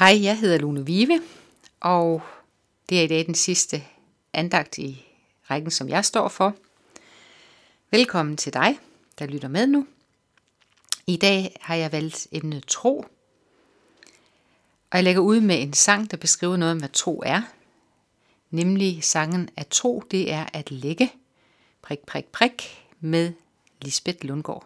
Hej, jeg hedder Lone Vive, og det er i dag den sidste andagt i rækken, som jeg står for. Velkommen til dig, der lytter med nu. I dag har jeg valgt emnet tro, og jeg lægger ud med en sang, der beskriver noget om, hvad tro er. Nemlig sangen at tro, det er at lægge, prik, prik, prik, med Lisbeth Lundgaard.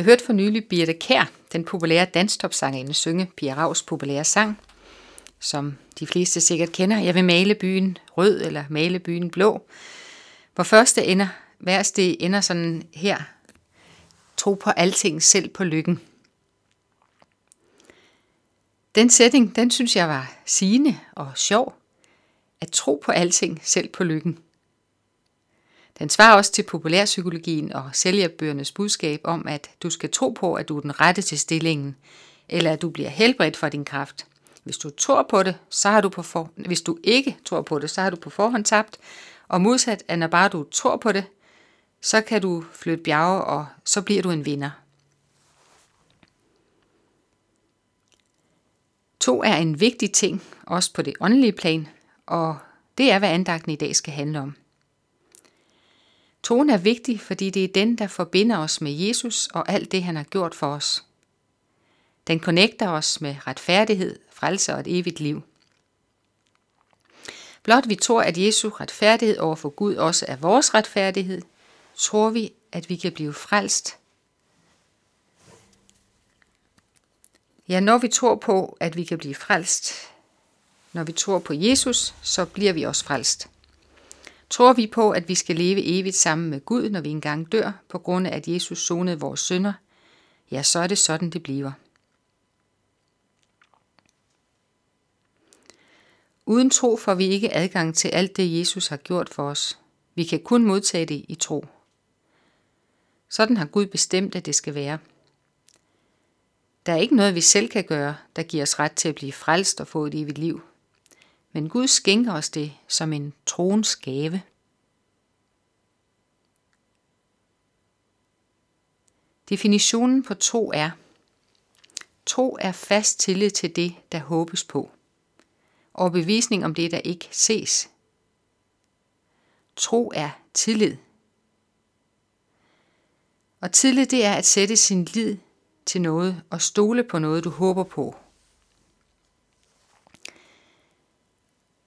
Jeg hørte for nylig Birte Kær, den populære danstopsangerinde, synge Pia Ravs populære sang, som de fleste sikkert kender. Jeg vil male byen rød eller male byen blå. Hvor første ender, værste ender sådan her. Tro på alting, selv på lykken. Den sætning, den synes jeg var sigende og sjov. At tro på alting, selv på lykken. Den svarer også til populærpsykologien og selvhjælpbøgernes budskab om, at du skal tro på, at du er den rette til stillingen, eller at du bliver helbredt for din kraft. Hvis du tror på det, så har du på for... hvis du ikke tror på det, så har du på forhånd tabt. Og modsat, at når bare du tror på det, så kan du flytte bjerge, og så bliver du en vinder. To er en vigtig ting, også på det åndelige plan, og det er, hvad andagten i dag skal handle om. Troen er vigtig, fordi det er den, der forbinder os med Jesus og alt det, han har gjort for os. Den connecter os med retfærdighed, frelse og et evigt liv. Blot vi tror, at Jesu retfærdighed over for Gud også er vores retfærdighed, tror vi, at vi kan blive frelst. Ja, når vi tror på, at vi kan blive frelst, når vi tror på Jesus, så bliver vi også frelst. Tror vi på, at vi skal leve evigt sammen med Gud, når vi engang dør, på grund af at Jesus sonede vores synder, ja, så er det sådan, det bliver. Uden tro får vi ikke adgang til alt det, Jesus har gjort for os. Vi kan kun modtage det i tro. Sådan har Gud bestemt, at det skal være. Der er ikke noget, vi selv kan gøre, der giver os ret til at blive frelst og få et evigt liv. Men Gud skænker os det som en troens gave. Definitionen på tro er, tro er fast tillid til det, der håbes på, og bevisning om det, der ikke ses. Tro er tillid. Og tillid, det er at sætte sin lid til noget og stole på noget, du håber på.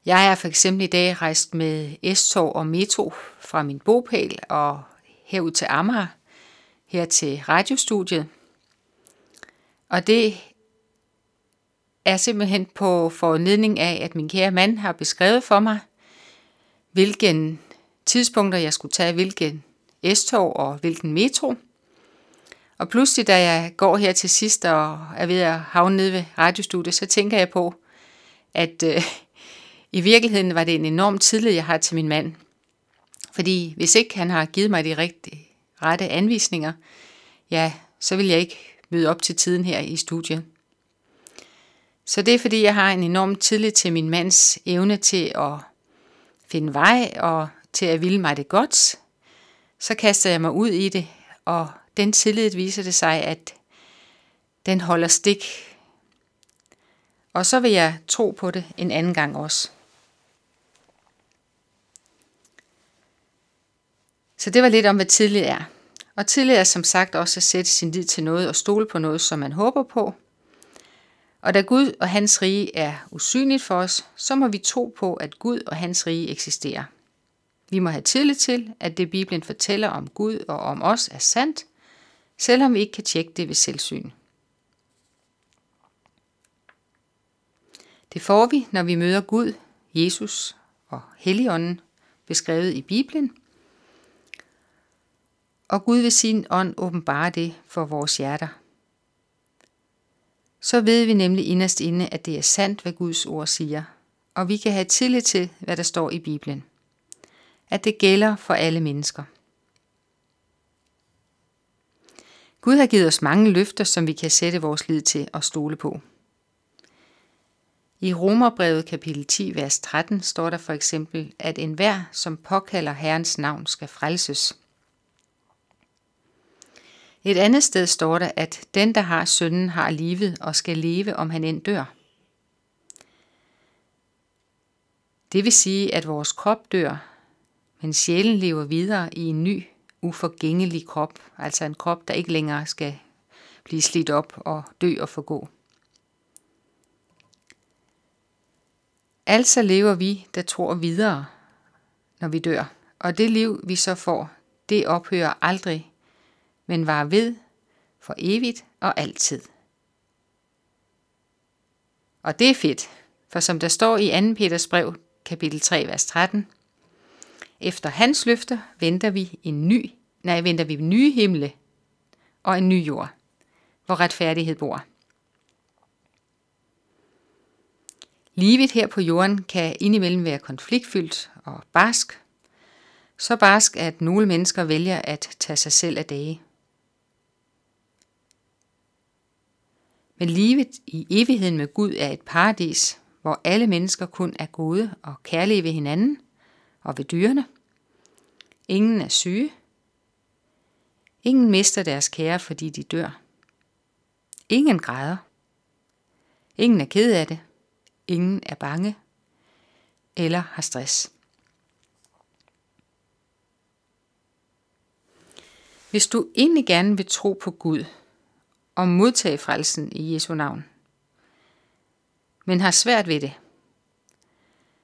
Jeg er for eksempel i dag rejst med S-tog og metro fra min bopæl og herud til Amager, her til radiostudiet. Og det er simpelthen på foranledning af, at min kære mand har beskrevet for mig, hvilken tidspunkter jeg skulle tage, hvilken S-tog og hvilken metro. Og pludselig, da jeg går her til sidst og er ved at havne nede ved radiostudiet, så tænker jeg på, at øh, i virkeligheden var det en enorm tillid, jeg har til min mand. Fordi hvis ikke han har givet mig de rigtige, rette anvisninger, ja, så vil jeg ikke møde op til tiden her i studiet. Så det er fordi, jeg har en enorm tillid til min mands evne til at finde vej og til at ville mig det godt. Så kaster jeg mig ud i det, og den tillid viser det sig, at den holder stik. Og så vil jeg tro på det en anden gang også. Så det var lidt om, hvad tillid er. Og tillid er som sagt også at sætte sin lid til noget og stole på noget, som man håber på. Og da Gud og hans rige er usynligt for os, så må vi tro på, at Gud og hans rige eksisterer. Vi må have tillid til, at det Bibelen fortæller om Gud og om os er sandt, selvom vi ikke kan tjekke det ved selvsyn. Det får vi, når vi møder Gud, Jesus og Helligånden, beskrevet i Bibelen – og Gud ved sin ånd åbenbare det for vores hjerter. Så ved vi nemlig inderst inde, at det er sandt, hvad Guds ord siger, og vi kan have tillid til, hvad der står i Bibelen. At det gælder for alle mennesker. Gud har givet os mange løfter, som vi kan sætte vores lid til og stole på. I Romerbrevet kapitel 10, vers 13 står der for eksempel, at enhver, som påkalder Herrens navn, skal frelses – et andet sted står der, at den, der har sønnen, har livet og skal leve, om han end dør. Det vil sige, at vores krop dør, men sjælen lever videre i en ny, uforgængelig krop, altså en krop, der ikke længere skal blive slidt op og dø og forgå. Altså lever vi, der tror videre, når vi dør, og det liv, vi så får, det ophører aldrig, men var ved for evigt og altid. Og det er fedt, for som der står i 2. Peters brev, kapitel 3, vers 13, efter hans løfter venter vi en ny, nej, venter vi nye himle og en ny jord, hvor retfærdighed bor. Livet her på jorden kan indimellem være konfliktfyldt og barsk, så barsk, at nogle mennesker vælger at tage sig selv af dage. Men livet i evigheden med Gud er et paradis, hvor alle mennesker kun er gode og kærlige ved hinanden og ved dyrene. Ingen er syge. Ingen mister deres kære, fordi de dør. Ingen græder. Ingen er ked af det. Ingen er bange eller har stress. Hvis du egentlig gerne vil tro på Gud og modtage frelsen i Jesu navn, men har svært ved det,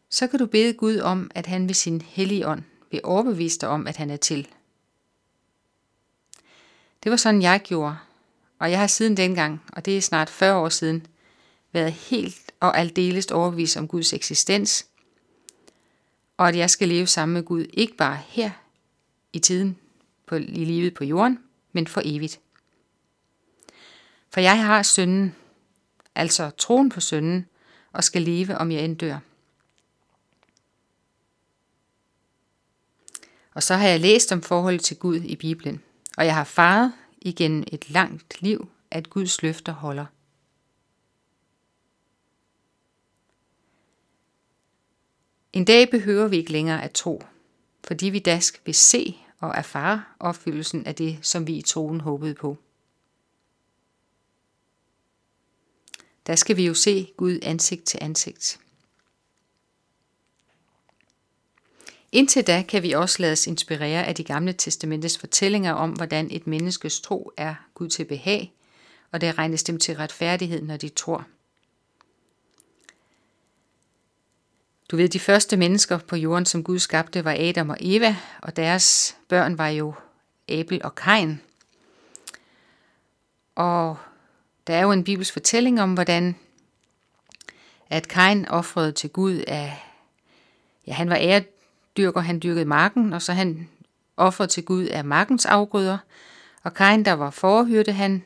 så kan du bede Gud om, at han ved sin hellige ånd vil overbevise dig om, at han er til. Det var sådan, jeg gjorde, og jeg har siden dengang, og det er snart 40 år siden, været helt og aldeles overbevist om Guds eksistens, og at jeg skal leve sammen med Gud, ikke bare her i tiden, på, i livet på jorden, men for evigt. For jeg har sønnen, altså troen på sønnen, og skal leve, om jeg end dør. Og så har jeg læst om forholdet til Gud i Bibelen, og jeg har faret igennem et langt liv, at Guds løfter holder. En dag behøver vi ikke længere at tro, fordi vi dask vil se og erfare opfyldelsen af det, som vi i troen håbede på. Der skal vi jo se Gud ansigt til ansigt. Indtil da kan vi også lade os inspirere af de gamle testamentets fortællinger om, hvordan et menneskes tro er Gud til behag, og det regnes dem til retfærdighed, når de tror. Du ved, de første mennesker på jorden, som Gud skabte, var Adam og Eva, og deres børn var jo Abel og Kain. Og der er jo en bibelsk fortælling om, hvordan at Kain offrede til Gud af, ja, han var æredyrker, han dyrkede marken, og så han offrede til Gud af markens afgrøder, og Kain, der var forhyrte, han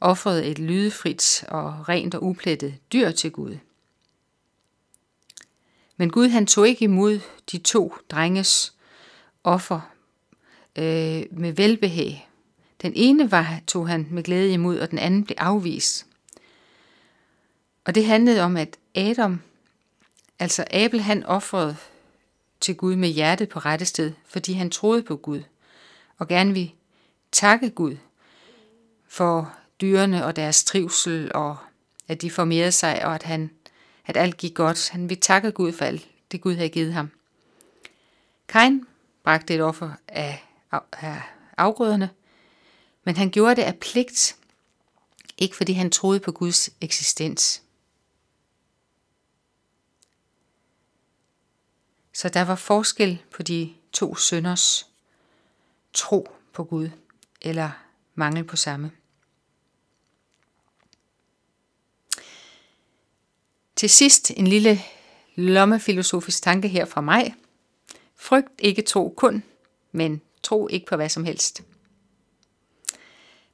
offrede et lydefrit og rent og uplettet dyr til Gud. Men Gud han tog ikke imod de to drenges offer øh, med velbehag. Den ene var, tog han med glæde imod, og den anden blev afvist. Og det handlede om, at Adam, altså Abel, han offrede til Gud med hjertet på rette sted, fordi han troede på Gud, og gerne ville takke Gud for dyrene og deres trivsel, og at de formerede sig, og at han at alt gik godt. Han ville takke Gud for alt det Gud havde givet ham. Kain bragte et offer af, af afgrøderne, men han gjorde det af pligt, ikke fordi han troede på Guds eksistens. Så der var forskel på de to sønders tro på Gud, eller mangel på samme. Til sidst en lille lommefilosofisk tanke her fra mig. Frygt ikke tro kun, men tro ikke på hvad som helst.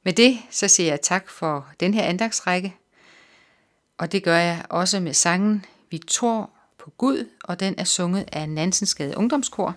Med det så siger jeg tak for den her andagsrække, og det gør jeg også med sangen Vi tror på Gud, og den er sunget af Nansensgade Ungdomskor.